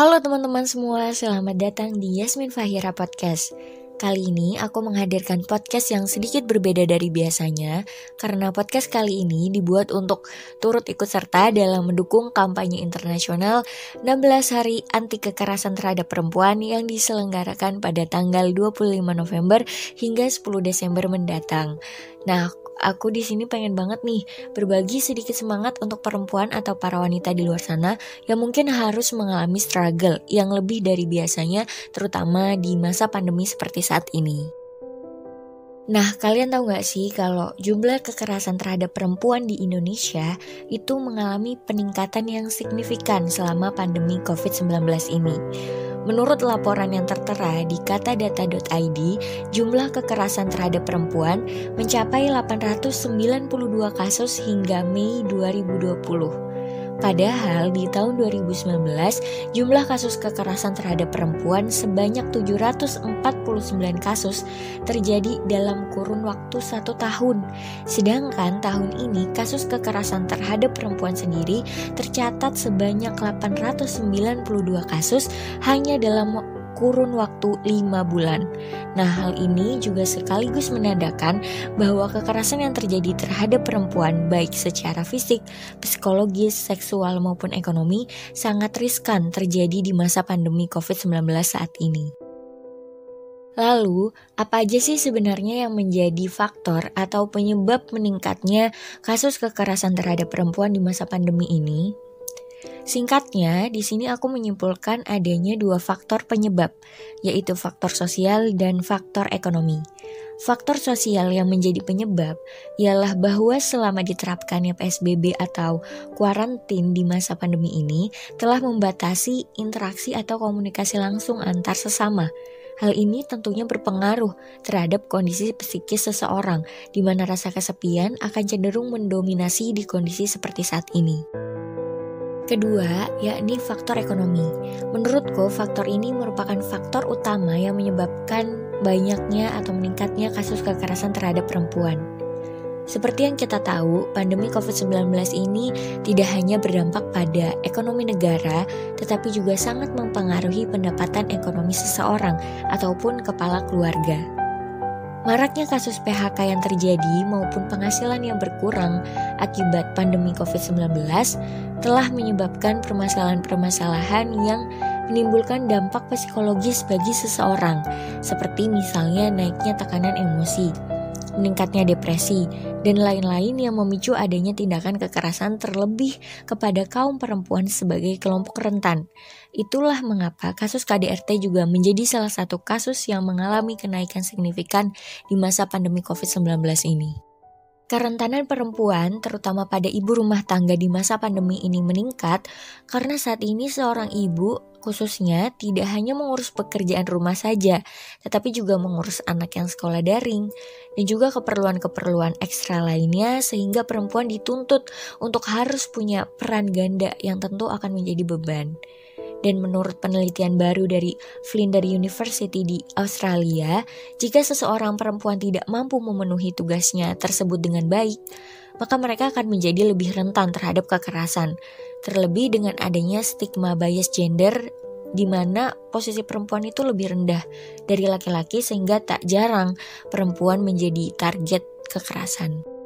Halo teman-teman semua, selamat datang di Yasmin Fahira Podcast. Kali ini aku menghadirkan podcast yang sedikit berbeda dari biasanya karena podcast kali ini dibuat untuk turut ikut serta dalam mendukung kampanye internasional 16 hari anti kekerasan terhadap perempuan yang diselenggarakan pada tanggal 25 November hingga 10 Desember mendatang. Nah, aku di sini pengen banget nih berbagi sedikit semangat untuk perempuan atau para wanita di luar sana yang mungkin harus mengalami struggle yang lebih dari biasanya terutama di masa pandemi seperti saat ini. Nah, kalian tahu gak sih kalau jumlah kekerasan terhadap perempuan di Indonesia itu mengalami peningkatan yang signifikan selama pandemi COVID-19 ini. Menurut laporan yang tertera di katadata.id, jumlah kekerasan terhadap perempuan mencapai 892 kasus hingga Mei 2020. Padahal di tahun 2019 jumlah kasus kekerasan terhadap perempuan sebanyak 749 kasus terjadi dalam kurun waktu satu tahun. Sedangkan tahun ini kasus kekerasan terhadap perempuan sendiri tercatat sebanyak 892 kasus hanya dalam kurun waktu 5 bulan. Nah, hal ini juga sekaligus menandakan bahwa kekerasan yang terjadi terhadap perempuan baik secara fisik, psikologis, seksual maupun ekonomi sangat riskan terjadi di masa pandemi COVID-19 saat ini. Lalu, apa aja sih sebenarnya yang menjadi faktor atau penyebab meningkatnya kasus kekerasan terhadap perempuan di masa pandemi ini? Singkatnya, di sini aku menyimpulkan adanya dua faktor penyebab, yaitu faktor sosial dan faktor ekonomi. Faktor sosial yang menjadi penyebab ialah bahwa selama diterapkannya PSBB atau kuarantin di masa pandemi ini telah membatasi interaksi atau komunikasi langsung antar sesama. Hal ini tentunya berpengaruh terhadap kondisi psikis seseorang, di mana rasa kesepian akan cenderung mendominasi di kondisi seperti saat ini. Kedua, yakni faktor ekonomi. Menurutku, faktor ini merupakan faktor utama yang menyebabkan banyaknya atau meningkatnya kasus kekerasan terhadap perempuan. Seperti yang kita tahu, pandemi COVID-19 ini tidak hanya berdampak pada ekonomi negara, tetapi juga sangat mempengaruhi pendapatan ekonomi seseorang ataupun kepala keluarga. Maraknya kasus PHK yang terjadi maupun penghasilan yang berkurang akibat pandemi COVID-19 telah menyebabkan permasalahan-permasalahan yang menimbulkan dampak psikologis bagi seseorang, seperti misalnya naiknya tekanan emosi, meningkatnya depresi, dan lain-lain yang memicu adanya tindakan kekerasan terlebih kepada kaum perempuan sebagai kelompok rentan. Itulah mengapa kasus KDRT juga menjadi salah satu kasus yang mengalami kenaikan signifikan di masa pandemi COVID-19 ini. Kerentanan perempuan, terutama pada ibu rumah tangga di masa pandemi ini meningkat karena saat ini seorang ibu khususnya tidak hanya mengurus pekerjaan rumah saja, tetapi juga mengurus anak yang sekolah daring dan juga keperluan-keperluan ekstra lainnya sehingga perempuan dituntut untuk harus punya peran ganda yang tentu akan menjadi beban. Dan menurut penelitian baru dari Flinders University di Australia, jika seseorang perempuan tidak mampu memenuhi tugasnya tersebut dengan baik, maka mereka akan menjadi lebih rentan terhadap kekerasan. Terlebih dengan adanya stigma bias gender di mana posisi perempuan itu lebih rendah dari laki-laki sehingga tak jarang perempuan menjadi target kekerasan.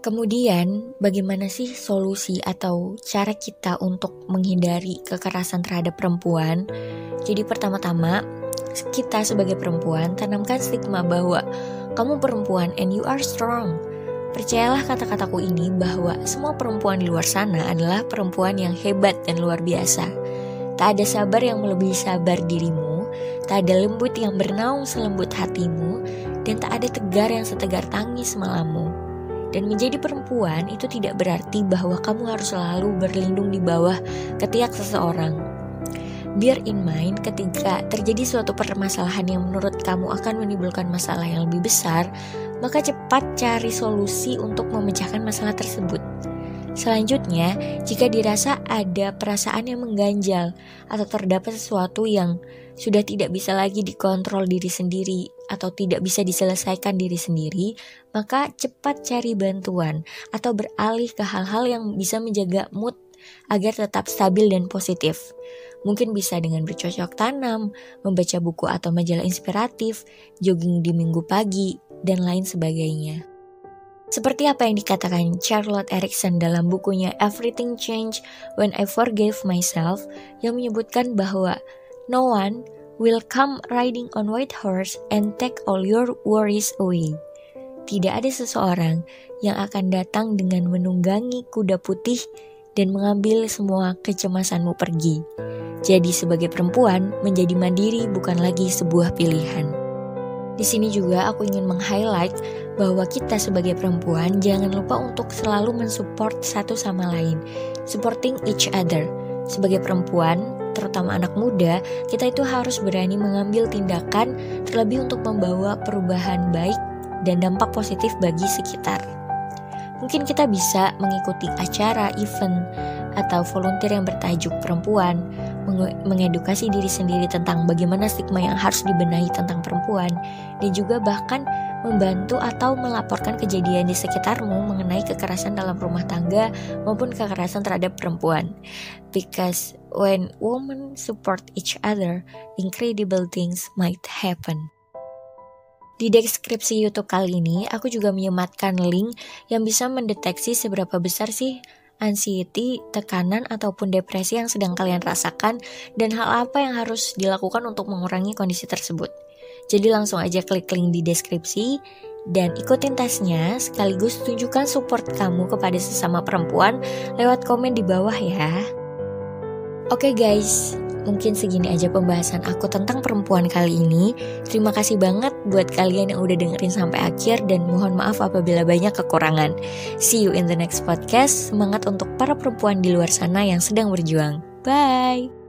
Kemudian, bagaimana sih solusi atau cara kita untuk menghindari kekerasan terhadap perempuan? Jadi pertama-tama, kita sebagai perempuan tanamkan stigma bahwa kamu perempuan and you are strong. Percayalah kata-kataku ini bahwa semua perempuan di luar sana adalah perempuan yang hebat dan luar biasa. Tak ada sabar yang melebihi sabar dirimu, tak ada lembut yang bernaung selembut hatimu, dan tak ada tegar yang setegar tangis malammu. Dan menjadi perempuan itu tidak berarti bahwa kamu harus selalu berlindung di bawah ketiak seseorang. Bear in mind ketika terjadi suatu permasalahan yang menurut kamu akan menimbulkan masalah yang lebih besar, maka cepat cari solusi untuk memecahkan masalah tersebut. Selanjutnya, jika dirasa ada perasaan yang mengganjal atau terdapat sesuatu yang sudah tidak bisa lagi dikontrol diri sendiri atau tidak bisa diselesaikan diri sendiri, maka cepat cari bantuan atau beralih ke hal-hal yang bisa menjaga mood agar tetap stabil dan positif. Mungkin bisa dengan bercocok tanam, membaca buku atau majalah inspiratif, jogging di minggu pagi, dan lain sebagainya. Seperti apa yang dikatakan Charlotte Erickson dalam bukunya Everything Changed When I Forgave Myself yang menyebutkan bahwa no one will come riding on white horse and take all your worries away. Tidak ada seseorang yang akan datang dengan menunggangi kuda putih dan mengambil semua kecemasanmu pergi. Jadi sebagai perempuan, menjadi mandiri bukan lagi sebuah pilihan. Di sini juga aku ingin meng-highlight bahwa kita sebagai perempuan jangan lupa untuk selalu mensupport satu sama lain, supporting each other. Sebagai perempuan, terutama anak muda, kita itu harus berani mengambil tindakan terlebih untuk membawa perubahan baik dan dampak positif bagi sekitar. Mungkin kita bisa mengikuti acara, event, atau volunteer yang bertajuk perempuan, mengedukasi diri sendiri tentang bagaimana stigma yang harus dibenahi tentang perempuan, dan juga bahkan membantu atau melaporkan kejadian di sekitarmu mengenai kekerasan dalam rumah tangga maupun kekerasan terhadap perempuan. Because when women support each other, incredible things might happen. Di deskripsi YouTube kali ini, aku juga menyematkan link yang bisa mendeteksi seberapa besar sih anxiety, tekanan, ataupun depresi yang sedang kalian rasakan dan hal apa yang harus dilakukan untuk mengurangi kondisi tersebut. Jadi langsung aja klik link di deskripsi dan ikutin tesnya sekaligus tunjukkan support kamu kepada sesama perempuan lewat komen di bawah ya. Oke okay guys, Mungkin segini aja pembahasan aku tentang perempuan kali ini. Terima kasih banget buat kalian yang udah dengerin sampai akhir dan mohon maaf apabila banyak kekurangan. See you in the next podcast. Semangat untuk para perempuan di luar sana yang sedang berjuang. Bye.